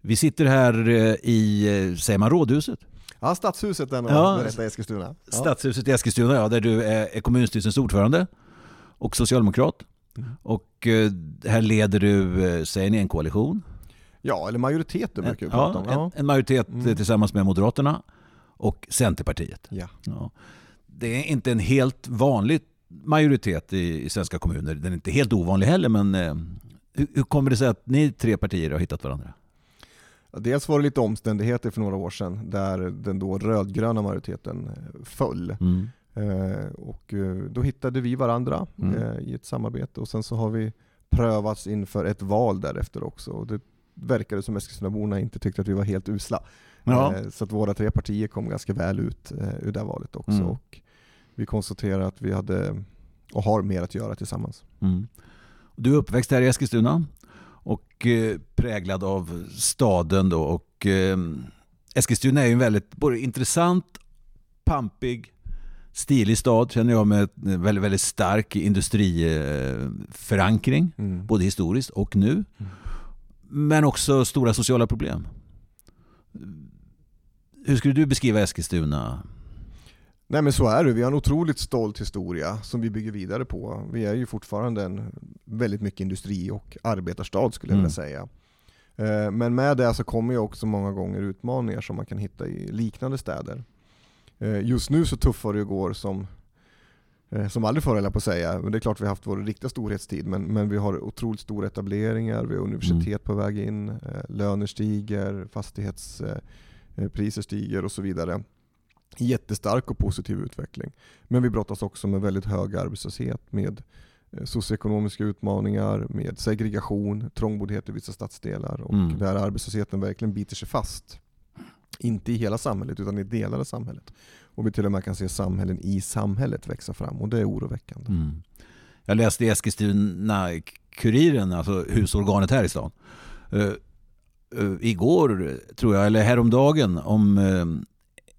Vi sitter här eh, i, eh, säger man rådhuset? Ja, Stadshuset den Ja. i Eskilstuna. Ja. Stadshuset i Eskilstuna, ja, där du är kommunstyrelsens ordförande och socialdemokrat. Mm. Och eh, här leder du, säger ni en koalition? ja, eller majoriteten brukar vi ja, prata om. en, Ja. en majoritet eh, Mm. tillsammans med Moderaterna och Centerpartiet. Ja. Ja. Det är inte en helt vanlig majoritet i, i svenska kommuner. Den är inte helt ovanlig heller, men eh, hur, hur kommer det sig att ni tre partier har hittat varandra? Dels var det lite omständigheter för några år sedan där den då rödgröna majoriteten eh, föll. Mm. Eh, och eh, då hittade vi varandra Mm. eh, i ett samarbete och sen så har vi prövats inför ett val därefter också. Och det verkade som Eskilstunaborna inte tyckte att vi var helt usla. Ja. Eh, Så att våra tre partier kom ganska väl ut ur det valet också. Mm. Och vi konstaterade att vi hade och har mer att göra tillsammans. Mm. Du är uppväxt här i Eskilstuna och eh, präglad av staden då och eh, Eskilstuna är ju en väldigt både intressant, pampig, stilig stad känner jag med väldigt, väldigt stark industriförankring Mm. både historiskt och nu. Mm. Men också stora sociala problem. Hur skulle du beskriva Eskilstuna? Nej men så är det, vi har en otroligt stolt historia som vi bygger vidare på. Vi är ju fortfarande en väldigt mycket industri och arbetarstad skulle jag Mm. vilja säga. Eh, Men med det så kommer ju också många gånger utmaningar som man kan hitta i liknande städer. Eh, Just nu så tuffar det ju går som, eh, som aldrig förr jag på att säga. Men det är klart vi har haft vår riktiga storhetstid men, men vi har otroligt stora etableringar, vi har universitet på väg in, löner stiger, fastighetspriser stiger och så vidare jättestark och positiv utveckling. Men vi brottas också med väldigt hög arbetslöshet, med eh, socioekonomiska utmaningar, med segregation, trångboddhet i vissa stadsdelar och Mm. där arbetslösheten verkligen biter sig fast. Inte i hela samhället utan i delar av samhället. Och vi till och med kan se samhällen i samhället växa fram och det är oroväckande. Mm. Jag läste i Eskilstuna-Kuriren, alltså husorganet här i stan. Uh, uh, igår, tror jag, eller häromdagen, om uh,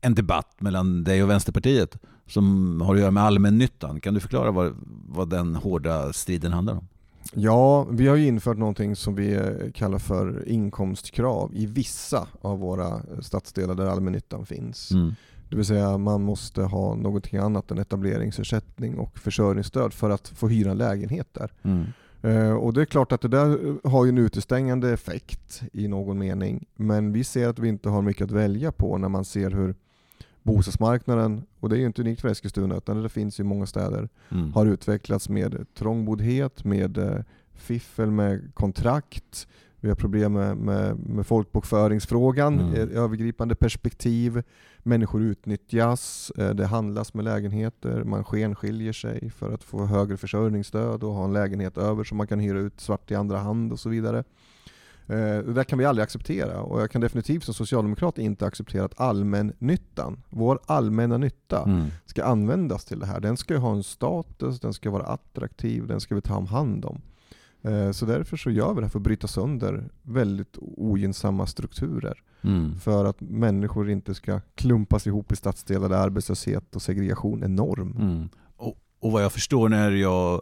en debatt mellan dig och Vänsterpartiet som har att göra med allmännyttan. Kan du förklara vad, vad den hårda striden handlar om? Ja, vi har ju infört någonting som vi kallar för inkomstkrav i vissa av våra stadsdelar där allmännyttan finns. Mm. Det vill säga man måste ha någonting annat än etableringsersättning och försörjningsstöd för att få hyra en lägenhet där. Mm. Eh, Och det är klart att det där har ju en utestängande effekt i någon mening. Men vi ser att vi inte har mycket att välja på när man ser hur bostadsmarknaden, och det är ju inte unikt för Eskilstuna utan det finns i många städer, Mm. har utvecklats med trångboddhet, med eh, fiffel med kontrakt. Vi har problem med, med, med folkbokföringsfrågan Mm. övergripande perspektiv. Människor utnyttjas, eh, det handlas med lägenheter, man skenskiljer sig för att få högre försörjningsstöd och ha en lägenhet över som man kan hyra ut svart i andra hand och så vidare. Eh, Det där kan vi aldrig acceptera och jag kan definitivt som socialdemokrat inte acceptera att allmännyttan, vår allmänna nytta, Mm. ska användas till det här. Den ska ha en status, den ska vara attraktiv, den ska vi ta om hand om. Eh, Så därför så gör vi det här för att bryta sönder väldigt ogynnsamma strukturer. Mm. För att människor inte ska klumpas ihop i stadsdelar där arbetslöshet och segregation är norm. Mm. Och, och vad jag förstår när jag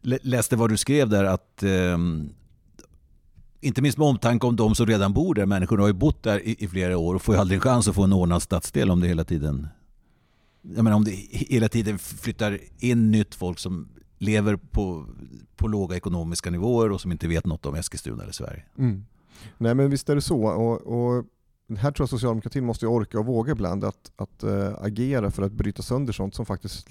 lä- läste vad du skrev där att ehm, inte minst med omtanke om de som redan bor där, människorna har ju bott där i, i flera år och får ju aldrig en chans att få en ordnad stadsdel om det hela tiden jag menar om det hela tiden flyttar in nytt folk som lever på, på låga ekonomiska nivåer och som inte vet något om Eskilstuna eller Sverige. Mm. Nej men visst är det så. Och, och här tror jag socialdemokratin måste orka och våga ibland att, att äh, agera för att bryta sönder sånt som faktiskt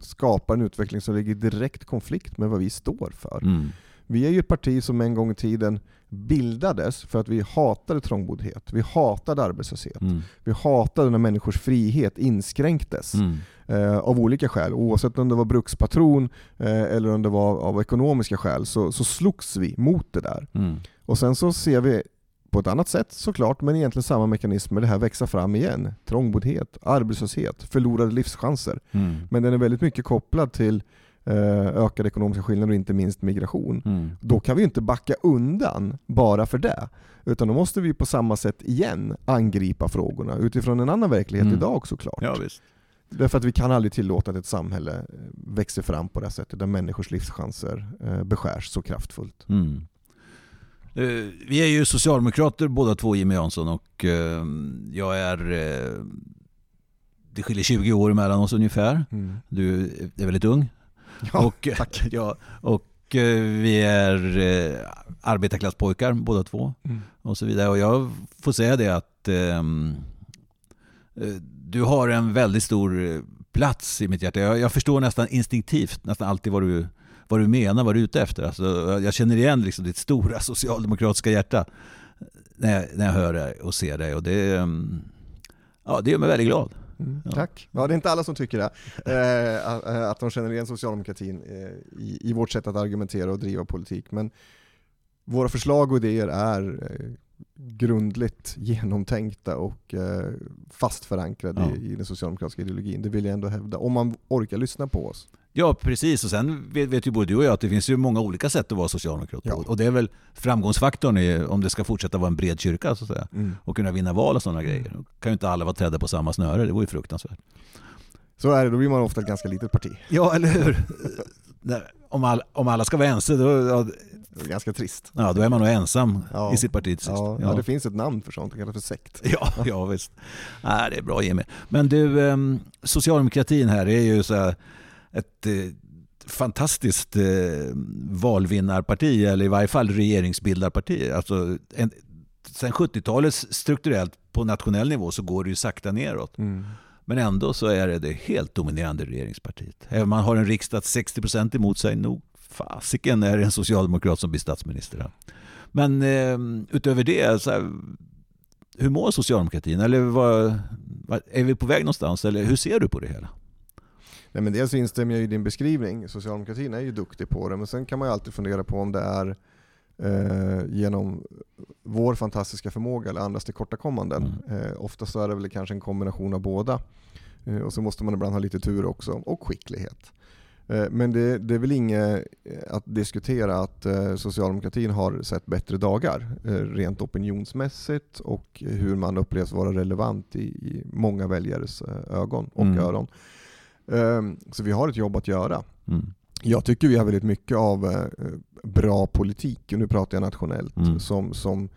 skapar en utveckling som ligger i direkt konflikt med vad vi står för. Mm. Vi är ju ett parti som en gång i tiden bildades för att vi hatade trångboddhet, vi hatade arbetslöshet, Mm. vi hatade när människors frihet inskränktes Mm. eh, av olika skäl. Oavsett om det var brukspatron eh, eller om det var av ekonomiska skäl så, så slogs vi mot det där. Mm. Och sen så ser vi på ett annat sätt såklart, men egentligen samma mekanismer, det här växa fram igen. Trångboddhet, arbetslöshet, förlorade livschanser. Mm. Men den är väldigt mycket kopplad till ökade ekonomiska skillnader och inte minst migration. Mm. Då kan vi inte backa undan bara för det. Utan då måste vi på samma sätt igen angripa frågorna utifrån en annan verklighet Mm. idag såklart. Ja, visst. Därför att vi kan aldrig tillåta att ett samhälle eh, växer fram på det här sättet, där människors livschanser eh, beskärs så kraftfullt. Mm. Eh, Vi är ju socialdemokrater båda två Jimmy Jansson och eh, jag är... eh, Det skiljer 20 år mellan oss ungefär. Du är väldigt ung. Ja, och. Ja, och eh, vi är eh, arbetarklasspojkar båda två. Mm. och så vidare. Och jag får säga det att ehm, eh, du har en väldigt stor eh, plats i mitt hjärta. Jag, jag förstår nästan instinktivt nästan alltid vad du, vad du menar, vad du är ute efter. Alltså, jag- jag känner igen liksom ditt stora socialdemokratiska hjärta när jag, när jag hör dig och ser dig. Och det, ehm, ja, det gör mig väldigt glad. Mm, Ja. Tack. Ja, det är inte alla som tycker det. Eh, att- eh, att de känner igen socialdemokratin eh, i, i vårt sätt att argumentera och driva politik. Men våra förslag och idéer är eh, grundligt genomtänkta och eh, fast förankrade Ja. i, i den socialdemokratiska ideologin. Det vill jag ändå hävda. Om man orkar lyssna på oss. Ja, precis. Och sen vet, vet ju både du och jag att det finns ju många olika sätt att vara socialdemokrat på. Ja. Och det är väl framgångsfaktorn i, om det ska fortsätta vara en bred kyrka så att säga. Och kunna vinna val och sådana grejer. Då kan ju inte alla vara trädda på samma snöre, det vore ju fruktansvärt. Så är det, då blir man ofta ett ganska litet parti. Ja, eller hur? Om, all, om alla ska vara ense, då, ja, Det är ganska trist. ja, då är man nog ensam Ja. i sitt parti till. Ja, ja. det finns ett namn för sånt, det kallas för sekt. Ja, ja visst. Nej, det är bra Jimmy. Men du, ehm, socialdemokratin här är ju så här ett eh, fantastiskt eh, valvinnarparti, eller i varje fall regeringsbildarparti. Alltså, en, sen 70-talet strukturellt på nationell nivå så går det ju sakta neråt. Mm. Men ändå så är det det helt dominerande regeringspartiet. Även om man har en riksdag 60% emot sig, nog fasiken är det en socialdemokrat som blir statsminister. Men eh, utöver det, så här, hur mår socialdemokratin? Eller vad, är vi på väg någonstans? Eller hur ser du på det hela? Nej, men dels instämmer jag i din beskrivning, socialdemokratin är ju duktig på det, men sen kan man ju alltid fundera på om det är eh, genom vår fantastiska förmåga eller andras tillkortakommanden. Eh, ofta så är det väl kanske en kombination av båda. Eh, och så måste man ibland ha lite tur också, och skicklighet. Eh, men det, det är väl inget eh, att diskutera att eh, socialdemokratin har sett bättre dagar, rent opinionsmässigt och hur man upplevs vara relevant i, i många väljares ögon och Mm. öron. Ehm, Så vi har ett jobb att göra. Mm. Jag tycker vi har väldigt mycket av eh, bra politik, och nu pratar jag nationellt, Mm. som, som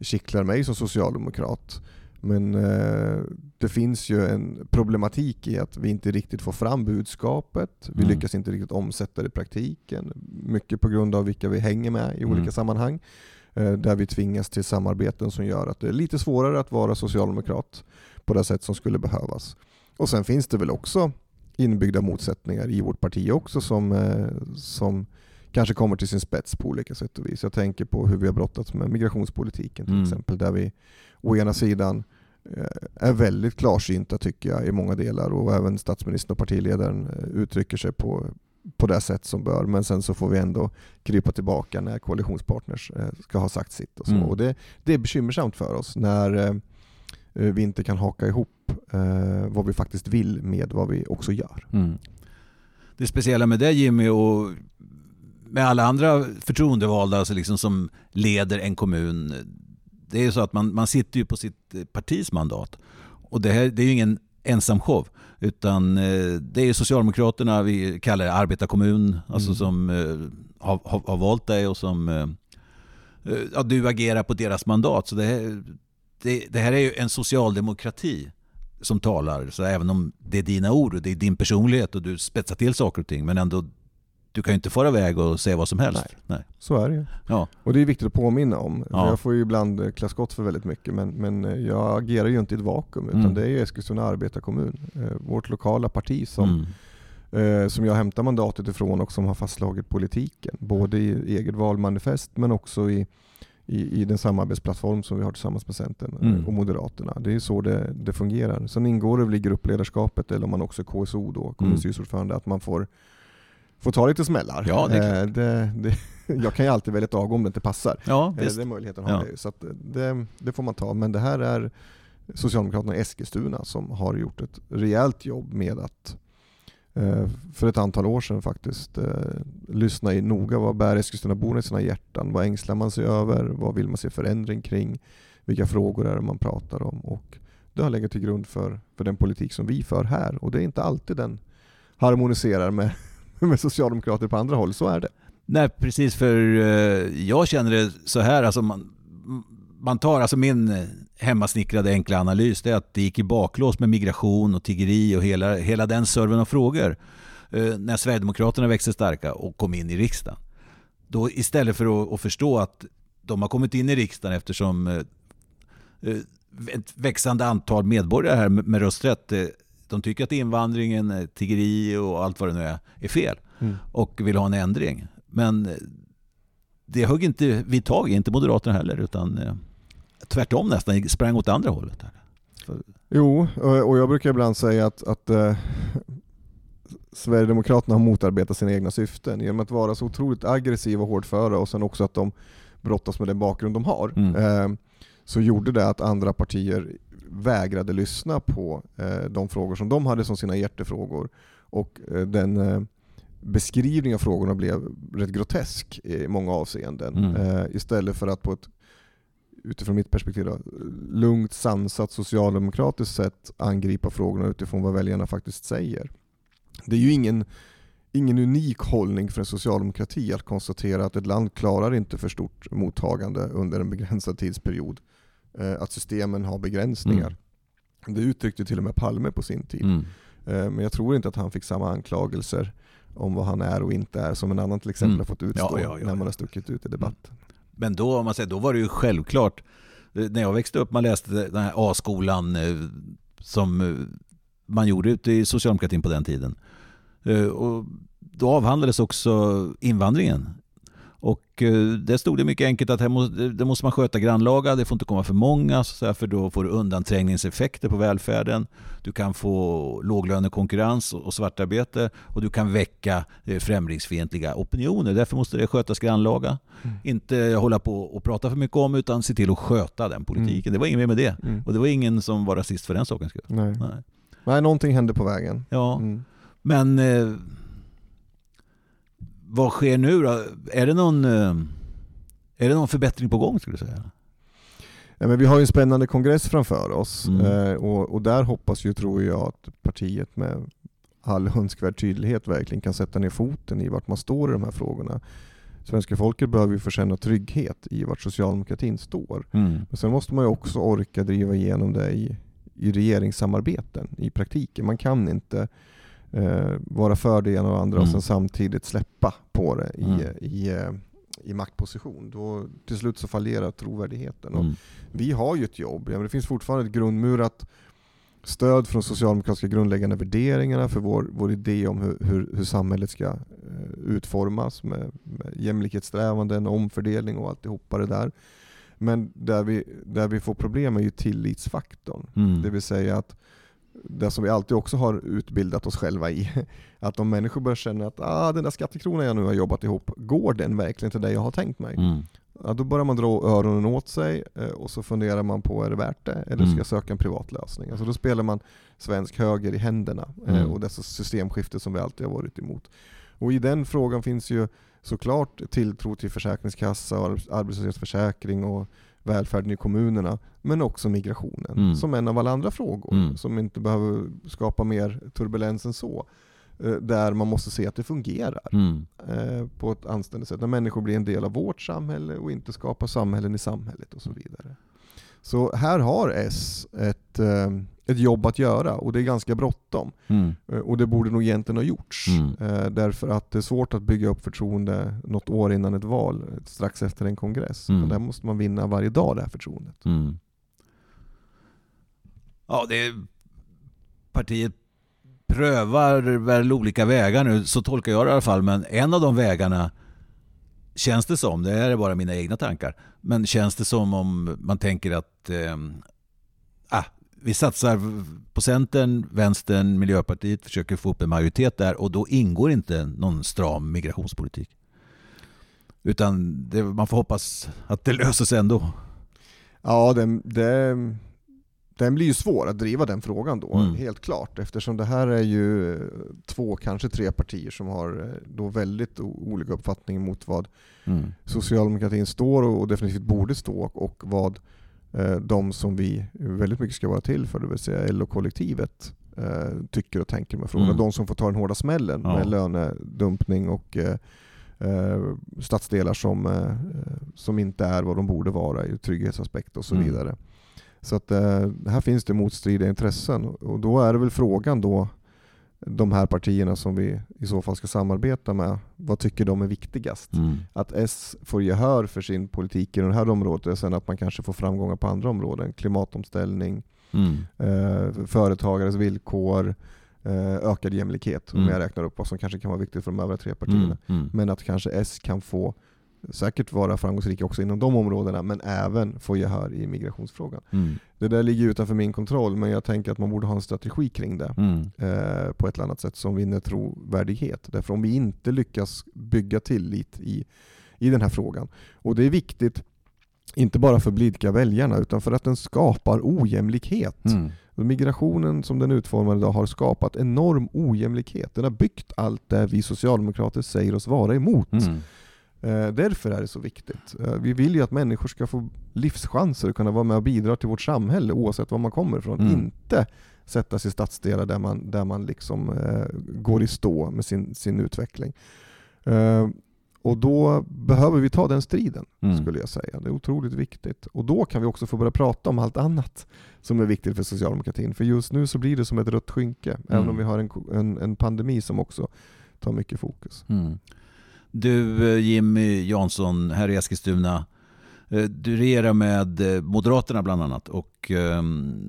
kittlar mig som socialdemokrat. Men eh, det finns ju en problematik i att vi inte riktigt får fram budskapet. Vi Mm. lyckas inte riktigt omsätta det i praktiken. Mycket på grund av vilka vi hänger med i Mm. olika sammanhang. Eh, där vi tvingas till samarbeten som gör att det är lite svårare att vara socialdemokrat på det sätt som skulle behövas. Och sen finns det väl också inbyggda motsättningar i vårt parti också som, eh, som kanske kommer till sin spets på olika sätt och vis. Jag tänker på hur vi har brottats med migrationspolitiken till Mm. exempel, där vi å ena sidan eh, är väldigt klarsynta tycker jag i många delar och även statsministern och partiledaren eh, uttrycker sig på, på det sätt som bör. Men sen så får vi ändå krypa tillbaka när koalitionspartners ska ha sagt sitt. Och, så. Mm. och det, det är bekymmersamt för oss när vi inte kan haka ihop eh, vad vi faktiskt vill med vad vi också gör. Mm. Det speciella med det Jimmy och med alla andra förtroendevalda alltså liksom som leder en kommun. Det är ju så att man, man sitter ju på sitt eh, partis mandat. Och det, här, det är ju ingen ensam show. Utan eh, det är Socialdemokraterna, vi kallar det arbetarkommun, alltså Mm. som eh, har, har, har valt dig och som eh, eh, ja, du agerar på deras mandat. Så det, det, det här är ju en socialdemokrati som talar. Så även om det är dina ord och det är din personlighet och du spetsar till saker och ting. Men ändå, du kan ju inte fara iväg och säga vad som helst. Nej. Så är det ju. Ja. Och det är viktigt att påminna om. Ja. Jag får ju ibland eh, klä skott för väldigt mycket men, men eh, jag agerar ju inte i ett vakuum utan Mm. det är ju Eskilstuna arbetarkommun, eh, vårt lokala parti som, Mm. som jag hämtar mandatet ifrån och som har fastslagit politiken. Både i eget valmanifest men också i, i, i den samarbetsplattform som vi har tillsammans med Centern eh, Mm. och Moderaterna. Det är så det, det fungerar. Sen ingår det väl i gruppledarskapet eller om man också är KSO då, kommunstyrelseordförande, att man får, får ta lite smällar. Ja, det är Eh, det, det, jag kan ju alltid välja ett avgå om det inte passar. Ja, Eh, visst. Den möjligheten har Ja. jag. Så det, det får man ta. Men det här är Socialdemokraterna i Eskilstuna som har gjort ett rejält jobb med att Eh, för ett antal år sedan faktiskt eh, lyssna i noga vad bär Eskilstunaborna i sina hjärtan? Vad ängslar man sig över? Vad vill man se förändring kring? Vilka frågor är det man pratar om? Och det har legat till grund för, för den politik som vi för här och det är inte alltid den harmoniserar med, med socialdemokrater på andra håll, så är det. Nej, precis för eh, jag känner det så här, alltså man, man tar alltså min eh, hemmasnickrade enkla analys, det är att det gick i baklås med migration och tiggeri och hela, hela den serven av frågor eh, när Sverigedemokraterna växte starka och kom in i riksdagen. Då istället för att, att förstå att de har kommit in i riksdagen eftersom eh, ett växande antal medborgare här med med rösträtt, eh, de tycker att invandringen, tiggeri och allt vad det nu är, är fel och vill ha en ändring. Men det högg inte vi tag i, inte Moderaterna heller, utan tvärtom nästan, sprang åt andra hållet. Här. Jo, och och jag brukar ibland säga att, att eh, Sverigedemokraterna har motarbetat sina egna syften genom att vara så otroligt aggressiva och hårdföra och sen också att de brottas med den bakgrund de har. Mm. Eh, så gjorde det att andra partier vägrade lyssna på eh, de frågor som de hade som sina hjärtefrågor. Och eh, den eh, beskrivning av frågorna blev rätt grotesk i många avseenden. Mm. Eh, istället för att på ett utifrån mitt perspektiv då, lugnt, sansat, socialdemokratiskt sätt angripa frågorna utifrån vad väljarna faktiskt säger. Det är ju ingen, ingen unik hållning för en socialdemokrati att konstatera att ett land klarar inte för stort mottagande under en begränsad tidsperiod. Eh, att systemen har begränsningar. Det uttryckte till och med Palme på sin tid. Mm. Eh, men jag tror inte att han fick samma anklagelser om vad han är och inte är som en annan till exempel Mm. har fått utstå Ja, ja, ja, när man har stuckit ut i debatten. Men då, om man säger, då var det ju självklart, eh, när jag växte upp, man läste den här A-skolan eh, som eh, man gjorde ute i socialdemokratin på den tiden. Och då avhandlades också invandringen. Och eh, där stod det mycket enkelt att här måste, det måste man sköta grannlaga, det får inte komma för många, så för då får du undanträngningseffekter på välfärden. Du kan få låglönekonkurrens och och svartarbete och du kan väcka eh, främlingsfientliga opinioner. Därför måste det skötas grannlaga. Mm. Inte hålla på och prata för mycket om utan se till att sköta den politiken. Det var inget mer med det. Mm. Och det var ingen som var rasist för den sakens skull. Nej. Nej. Nej, någonting hände på vägen. Ja, Mm. men eh, vad sker nu då? Är det någon, eh, är det någon förbättring på gång skulle du säga? Ja, men vi har ju en spännande kongress framför oss Mm. eh, och, och där hoppas ju, tror jag, att partiet med all önskvärd tydlighet verkligen kan sätta ner foten i vart man står i de här frågorna. Svenska folket behöver ju få känna trygghet i vart socialdemokratin står. Mm. Men sen måste man ju också orka driva igenom det i, i regeringssamarbeten i praktiken. Man kan inte eh, vara för det ena och andra och Mm. sen samtidigt släppa på det i, Mm. i, eh, i maktposition. Då, till slut så fallerar trovärdigheten. Och Mm. vi har ju ett jobb, ja, men det finns fortfarande ett grundmurat stöd från de socialdemokratiska grundläggande värderingarna för vår, vår idé om hur, hur, hur samhället ska eh, utformas med, med jämlikhetssträvanden, omfördelning och alltihopa det där. Men där vi, där vi får problem är ju tillitsfaktorn. Mm. Det vill säga att det som vi alltid också har utbildat oss själva i, att om människor börjar känna att ah, den där skattekronan jag nu har jobbat ihop, går den verkligen till det jag har tänkt mig? Mm. Ja, då börjar man dra öronen åt sig eh, och så funderar man på, är det värt det? Eller ska Mm. jag söka en privat lösning? Alltså då spelar man svensk höger i händerna eh, Mm. och dessa systemskifte som vi alltid har varit emot. Och i den frågan finns ju såklart tilltro till försäkringskassa, och arbets- arbetslöshetsförsäkring och välfärden i kommunerna, men också migrationen Mm. som en av alla andra frågor Mm. som inte behöver skapa mer turbulens än så. Eh, Där man måste se att det fungerar Mm. eh, på ett anständigt sätt. När människor blir en del av vårt samhälle och inte skapar samhällen i samhället och så vidare. Så här har S ett, eh, ett jobb att göra och det är ganska bråttom. Mm. Eh, Och det borde nog egentligen ha gjorts. Mm. Eh, Därför att det är svårt att bygga upp förtroende något år innan ett val, strax efter en kongress. Mm. Där måste man vinna varje dag det här förtroendet. Mm. Ja, det är, partiet prövar väl olika vägar nu, så tolkar jag det i alla fall. Men en av de vägarna känns det som, det här är bara mina egna tankar, men känns det som om man tänker att eh, vi satsar på Centern, Vänstern, Miljöpartiet, försöker få upp en majoritet där och då ingår inte någon stram migrationspolitik. Utan det, man får hoppas att det löser sig ändå. Ja, det, det, den blir ju svår att driva den frågan då, Mm. helt klart. Eftersom det här är ju två, kanske tre partier som har eh, då väldigt olika uppfattningar mot vad Mm. socialdemokratin står och definitivt borde stå och vad de som vi väldigt mycket ska vara till för, det vill säga LO-kollektivet, eh, tycker och tänker med frågorna. Mm. De som får ta den hårda smällen Ja. med lönedumpning och eh, eh, stadsdelar som, eh, som inte är vad de borde vara ur trygghetsaspekt och så Mm. vidare. Så att eh, här finns det motstridiga intressen och då är det väl frågan då de här partierna som vi i så fall ska samarbeta med, vad tycker de är viktigast? Mm. Att S får gehör för sin politik i det här området och sen att man kanske får framgångar på andra områden. Klimatomställning, Mm. eh, företagares villkor, eh, ökad jämlikhet. Om Mm. jag räknar upp vad som kanske kan vara viktigt för de övriga tre partierna. Mm. Mm. Men att kanske S kan få säkert vara framgångsrika också inom de områdena men även få gehör i migrationsfrågan. Mm. Det där ligger utanför min kontroll men jag tänker att man borde ha en strategi kring det Mm. eh, på ett eller annat sätt som vinner trovärdighet. Därför om vi inte lyckas bygga tillit i, i den här frågan, och det är viktigt inte bara för blidka väljarna utan för att den skapar ojämlikhet. Mm. Migrationen som den är utformad idag har skapat enorm ojämlikhet. Den har byggt allt det vi socialdemokrater säger oss vara emot. Mm. Eh, därför är det så viktigt. Eh, vi vill ju att människor ska få livschanser och kunna vara med och bidra till vårt samhälle oavsett var man kommer ifrån. Mm. Inte sätta sig i stadsdelar där man, där man liksom, eh, går i stå med sin, sin utveckling. Och då behöver vi ta den striden, Mm. skulle jag säga. Det är otroligt viktigt. Och då kan vi också få börja prata om allt annat som är viktigt för socialdemokratin. För just nu så blir det som ett rött skynke, även om vi har en, en, en pandemi som också tar mycket fokus. Mm. Du eh, Jimmy Jansson här i Eskilstuna. eh, Du regerar med eh, Moderaterna bland annat och eh,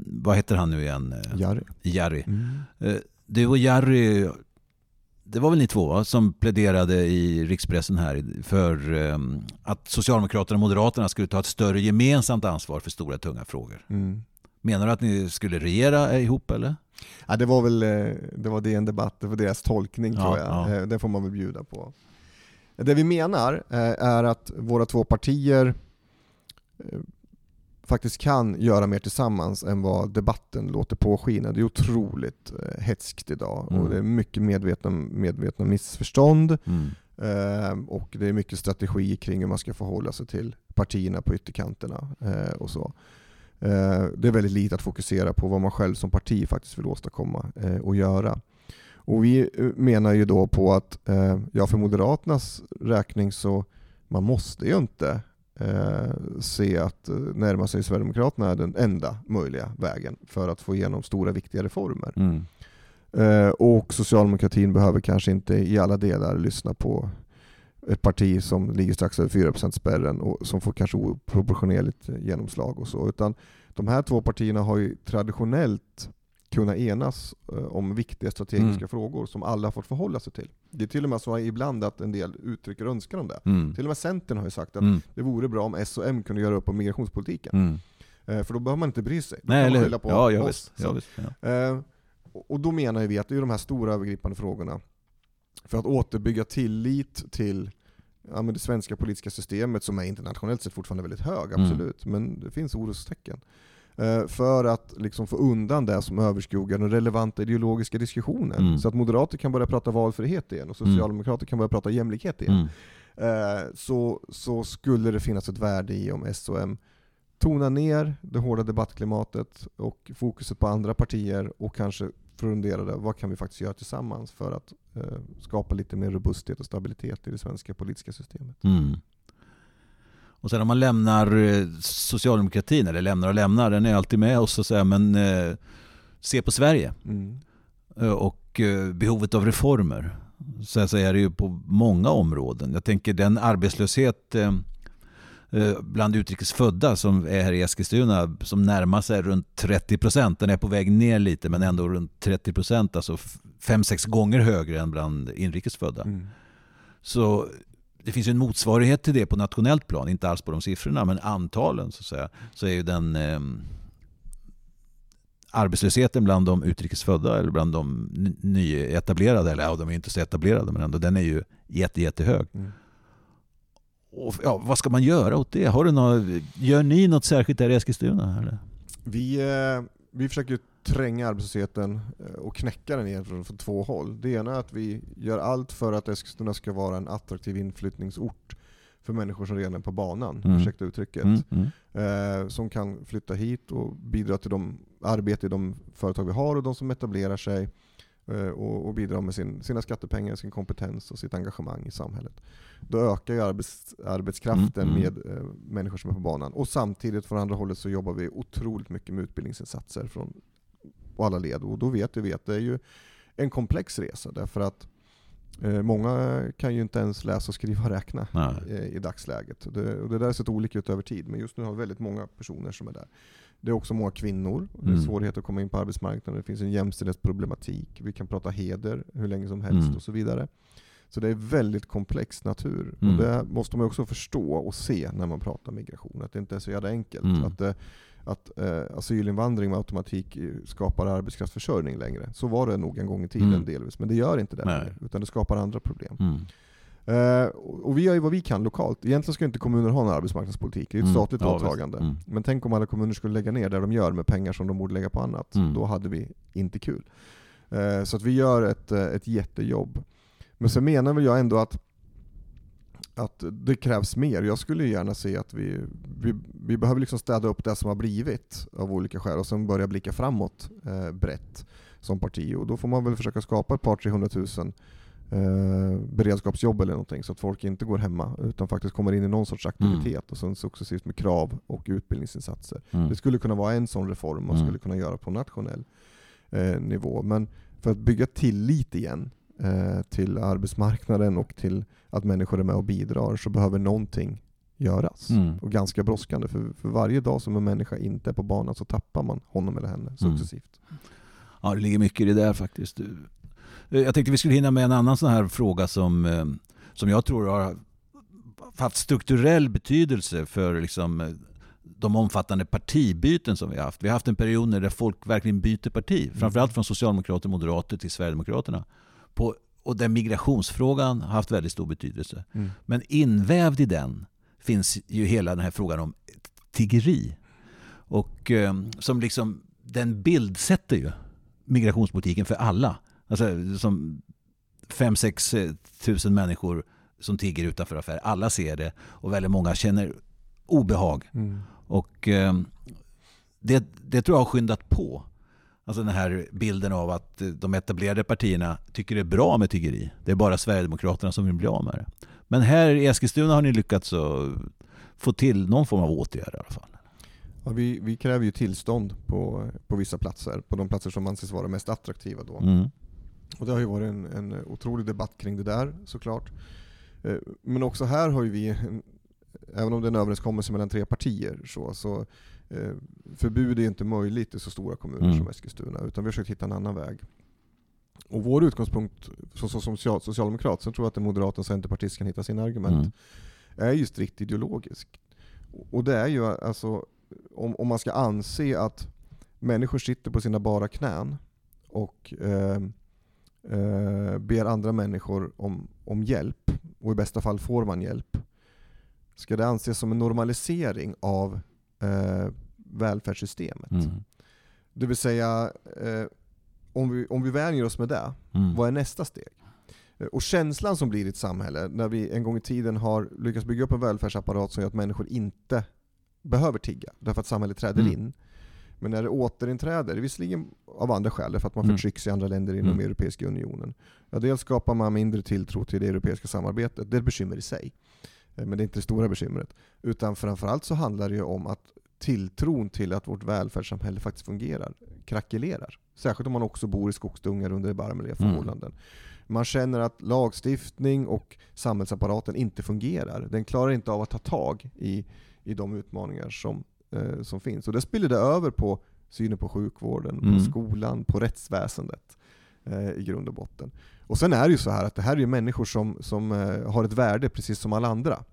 vad heter han nu igen? Jari. Jari. Mm. Du och Jari, det var väl ni två va, som pläderade i rikspressen här för eh, att Socialdemokraterna och Moderaterna skulle ta ett större gemensamt ansvar för stora tunga frågor. Mm. Menar du att ni skulle regera ihop eller? Ja, det var väl det var det en debatt, det var deras tolkning Ja, tror jag. ja. Det får man väl bjuda på. Det vi menar eh, är att våra två partier eh, faktiskt kan göra mer tillsammans än vad debatten låter påskina. Det är otroligt eh, hetskt idag Mm. och det är mycket medvetna, medvetna missförstånd Mm. och det är mycket strategi kring hur man ska förhålla sig till partierna på ytterkanterna och så. Det är väldigt lite att fokusera på vad man själv som parti faktiskt vill åstadkomma och göra. Och vi eh, menar ju då på att, eh, ja för Moderaternas räkning så, man måste ju inte eh, se att närma sig Sverigedemokraterna är den enda möjliga vägen för att få igenom stora viktiga reformer. Mm. Eh, och socialdemokratin behöver kanske inte i alla delar lyssna på ett parti som ligger strax över 4% spärren och som får kanske oproportionerligt genomslag och så. Utan de här två partierna har ju traditionellt kunnat enas eh, om viktiga strategiska Mm. frågor som alla har fått förhålla sig till. Det är till och med så ibland att en del uttrycker önskan om det. Mm. Till och med Centern har ju sagt att Mm. det vore bra om S och M kunde göra upp om migrationspolitiken. Mm. Eh, För då behöver man inte bry sig. Då Nej, kan man skylla på Ja, ja, oss. visst. Ja, Så- visst. Ja. Eh, och- då menar vi att det är de här stora övergripande frågorna för att återbygga tillit till ja, det svenska politiska systemet som är internationellt sett fortfarande väldigt hög, Mm. absolut, men det finns orostecken. Eh, För att liksom få undan det som överskuggar den relevanta ideologiska diskussionen. Mm. Så att moderater kan börja prata valfrihet igen och socialdemokrater kan börja prata jämlikhet igen. Mm. Eh, så, så skulle det finnas ett värde i om S och M tonar ner det hårda debattklimatet och fokuset på andra partier och kanske funderade vad kan vi faktiskt göra tillsammans för att eh, skapa lite mer robusthet och stabilitet i det svenska politiska systemet. Mm. Och sen om man lämnar eh, socialdemokratin, eller lämnar och lämnar, den är alltid med oss och så här, men eh, se på Sverige Mm. eh, och eh, behovet av reformer. Så, så är det ju på många områden. Jag tänker den arbetslöshet eh, eh, bland utrikesfödda som är här i Eskilstuna som närmar sig runt 30 procent. Den är på väg ner lite men ändå runt 30 procent, alltså fem sex gånger högre än bland inrikesfödda. Mm. Så det finns ju en motsvarighet till det på nationellt plan, inte alls på de siffrorna, men antalen så att säga, så är ju den eh, arbetslösheten bland de utrikesfödda eller bland de ny- nyetablerade, eller ja, de är inte så etablerade, men ändå, den är ju jätte, jättehög. Mm. och, ja, vad ska man göra åt det? Har du något, gör ni något särskilt där i Eskilstuna? Eller? Vi, eh, vi försöker tränga arbetslösheten eh, och knäcka den igen från, två håll. Det ena är att vi gör allt för att Eskilstuna ska vara en attraktiv inflyttningsort för människor som redan är på banan, Mm. ursäkta uttrycket. Mm, mm, Eh, som kan flytta hit och bidra till de arbete i de företag vi har och de som etablerar sig. Eh, och, och bidra med sin, sina skattepengar, sin kompetens och sitt engagemang i samhället. Då ökar ju arbets, arbetskraften Mm, mm. med eh, människor som är på banan. Och samtidigt från andra hållet så jobbar vi otroligt mycket med utbildningsinsatser från på alla led. Och då vet vi att det är ju en komplex resa därför att eh, många kan ju inte ens läsa och skriva och räkna eh, i dagsläget. Det, och det där har sett olika ut över tid, men just nu har vi väldigt många personer som är där. Det är också många kvinnor, och det är Mm. svårighet att komma in på arbetsmarknaden, det finns en jämställdhetsproblematik, vi kan prata heder hur länge som helst Mm. och så vidare. Så det är väldigt komplex natur. Mm. Och det måste man också förstå och se när man pratar migration, att det inte är så jävla enkelt. Mm. Att, eh, att eh, asylinvandring med automatik skapar arbetskraftsförsörjning längre. Så var det nog en gång i tiden Mm. delvis, men det gör inte det längre, utan det skapar andra problem. Mm. Eh, och vi gör ju vad vi kan lokalt. Egentligen ska inte kommuner ha en arbetsmarknadspolitik, det är ett Mm. statligt Ja, åtagande. Mm. Men tänk om alla kommuner skulle lägga ner det de gör med pengar som de borde lägga på annat. Mm. Då hade vi inte kul. Eh, så att vi gör ett, eh, ett jättejobb. Men sen menar väl jag ändå att, att det krävs mer. Jag skulle gärna se att vi, vi, vi behöver liksom städa upp det som har blivit av olika skäl och sen börja blicka framåt eh, brett som parti. Och då får man väl försöka skapa ett par 300 000 eh, beredskapsjobb eller någonting så att folk inte går hemma utan faktiskt kommer in i någon sorts aktivitet och sen successivt med krav och utbildningsinsatser. Mm. Det skulle kunna vara en sån reform man Mm. skulle kunna göra på nationell eh, nivå. Men för att bygga tillit igen till arbetsmarknaden och till att människor är med och bidrar så behöver någonting göras. Mm. Och ganska brådskande, för, för varje dag som en människa inte är på banan så tappar man honom eller henne successivt. Ja, det ligger mycket i det där faktiskt. Eh, Jag tänkte vi skulle hinna med en annan sån här fråga som, eh, som jag tror har haft strukturell betydelse för liksom eh, de omfattande partibyten som vi har haft. Vi har haft en period när folk verkligen byter parti. Framförallt från socialdemokrater och moderater till Sverigedemokraterna. På, och där migrationsfrågan har haft väldigt stor betydelse. Mm. Men invävd i den finns ju hela den här frågan om tiggeri. Och eh, som liksom, den bildsätter ju migrationspolitiken för alla. Alltså som 5-6 tusen människor som tigger utanför affärer. Alla ser det och väldigt många känner obehag. Mm. Och eh, det, det tror jag har skyndat på. Alltså den här bilden av att de etablerade partierna tycker det är bra med tiggeri. Det är bara Sverigedemokraterna som vill bli av med det. Men här i Eskilstuna har ni lyckats få till någon form av åtgärd i alla fall. Ja, vi, vi kräver ju tillstånd på, på vissa platser, på de platser som anses vara mest attraktiva då. Mm. Och det har ju varit en, en otrolig debatt kring det där såklart. Eh, Men också här har ju vi, en, även om det är en överenskommelse mellan tre partier, så, så förbud är inte möjligt i så stora kommuner Mm. som Eskilstuna, utan vi har försökt hitta en annan väg. Och vår utgångspunkt så, som social, socialdemokrat, sen tror jag att en moderat och en centerpartist kan hitta sina argument, Mm. är ju strikt ideologisk. Och det är ju alltså, om, om man ska anse att människor sitter på sina bara knän och eh, eh, ber andra människor om, om hjälp, och i bästa fall får man hjälp, ska det anses som en normalisering av eh, välfärdssystemet. Mm. Det vill säga, eh, om, vi, om vi vänjer oss med det, Mm. vad är nästa steg? Eh, Och känslan som blir i ett samhälle, när vi en gång i tiden har lyckats bygga upp en välfärdsapparat som gör att människor inte behöver tigga, därför att samhället träder Mm. in. Men när det återinträder, visserligen av andra skäl, därför att man Mm. förtrycks i andra länder inom Mm. Europeiska unionen. Ja, dels skapar man mindre tilltro till det europeiska samarbetet, det är ett bekymmer i sig. Eh, Men det är inte det stora bekymret. Utan framförallt så handlar det ju om att tilltron till att vårt välfärdssamhälle faktiskt fungerar krackelerar. Särskilt om man också bor i skogsdungar under erbarmliga Mm. förhållanden. Man känner att lagstiftning och samhällsapparaten inte fungerar. Den klarar inte av att ta tag i, i de utmaningar som, eh, som finns. Och det spiller det över på synen på sjukvården, Mm. på skolan, på rättsväsendet eh, i grund och botten. Och sen är det ju så här att det här är ju människor som, som eh, har ett värde precis som alla andra.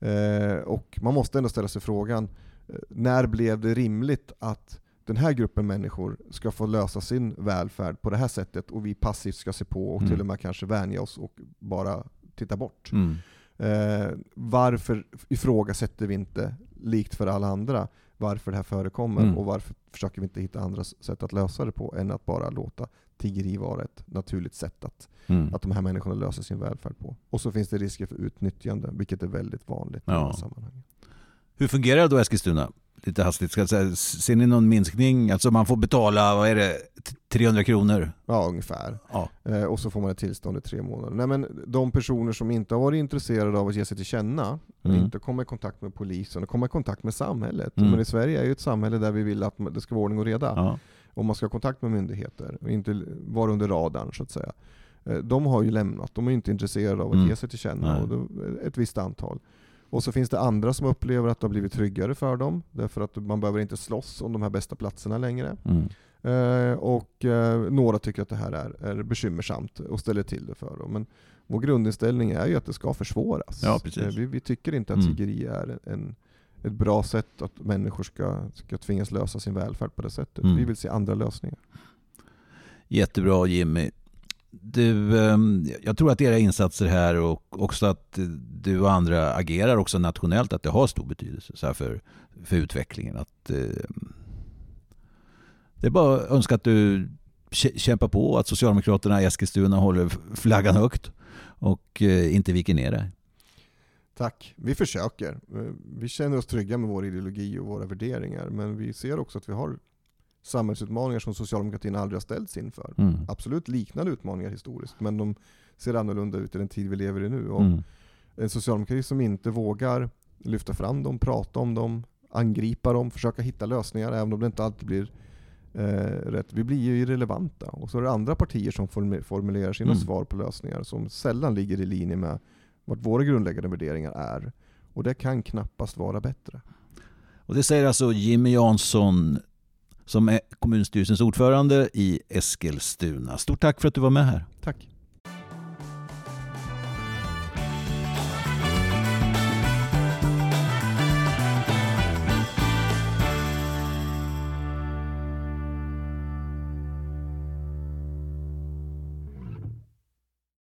Eh, och man måste ändå ställa sig frågan, eh, när blev det rimligt att den här gruppen människor ska få lösa sin välfärd på det här sättet och vi passivt ska se på och Mm. till och med kanske vänja oss och bara titta bort. Mm. Eh, varför ifrågasätter vi inte, likt för alla andra, varför det här förekommer Mm. och varför försöker vi inte hitta andra sätt att lösa det på än att bara låta tiggeri vara ett naturligt sätt att, Mm. att de här människorna löser sin välfärd på. Och så finns det risker för utnyttjande, vilket är väldigt vanligt i Ja. de här sammanhangen. Hur fungerar då Eskilstuna? Lite hastigt, ska jag säga. ser ni någon minskning? Alltså man får betala, vad är det, T- 300 kronor? Ja, ungefär. Ja. Eh, och så får man ett tillstånd i tre månader. Nej, men de personer som inte har varit intresserade av att ge sig till känna, Mm. inte komma i kontakt med polisen och komma i kontakt med samhället. Mm. Men i Sverige är ju ett samhälle där vi vill att det ska vara ordning och reda. Ja. Och man ska ha kontakt med myndigheter och inte vara under radarn så att säga. Eh, De har ju lämnat, de är inte intresserade av att Mm. ge sig till känna. Då, ett visst antal. Och så finns det andra som upplever att det har blivit tryggare för dem, därför att man behöver inte slåss om de här bästa platserna längre. Mm. Eh, och eh, några tycker att det här är, är bekymmersamt och ställer till det för dem. Men vår grundinställning är ju att det ska försvåras. Ja. Eh, vi, vi tycker inte att Mm. tiggeri är en, ett bra sätt att människor ska, ska tvingas lösa sin välfärd på det sättet. Mm. Vi vill se andra lösningar. Jättebra Jimmy. Du, ehm, jag tror att era insatser här och också att du och andra agerar också nationellt, att det har stor betydelse så här för, för utvecklingen. Att, ehm, det är bara att önska att du kä- kämpar på, att Socialdemokraterna i Eskilstuna håller flaggan högt och eh, inte viker ner dig. Tack. Vi försöker. Eh, Vi känner oss trygga med vår ideologi och våra värderingar. Men vi ser också att vi har samhällsutmaningar som socialdemokratin aldrig har ställts inför. Mm. Absolut liknande utmaningar historiskt, men de ser annorlunda ut i den tid vi lever i nu. Och Mm. En socialdemokrati som inte vågar lyfta fram dem, prata om dem, angripa dem, försöka hitta lösningar, även om det inte alltid blir eh, rätt. Vi blir ju irrelevanta. Och så är det andra partier som form- formulerar sina Mm. svar på lösningar som sällan ligger i linje med vad våra grundläggande värderingar är. Och det kan knappast vara bättre. Och det säger alltså Jimmy Jansson som är kommunstyrelsens ordförande i Eskilstuna. Stort tack för att du var med här. Tack.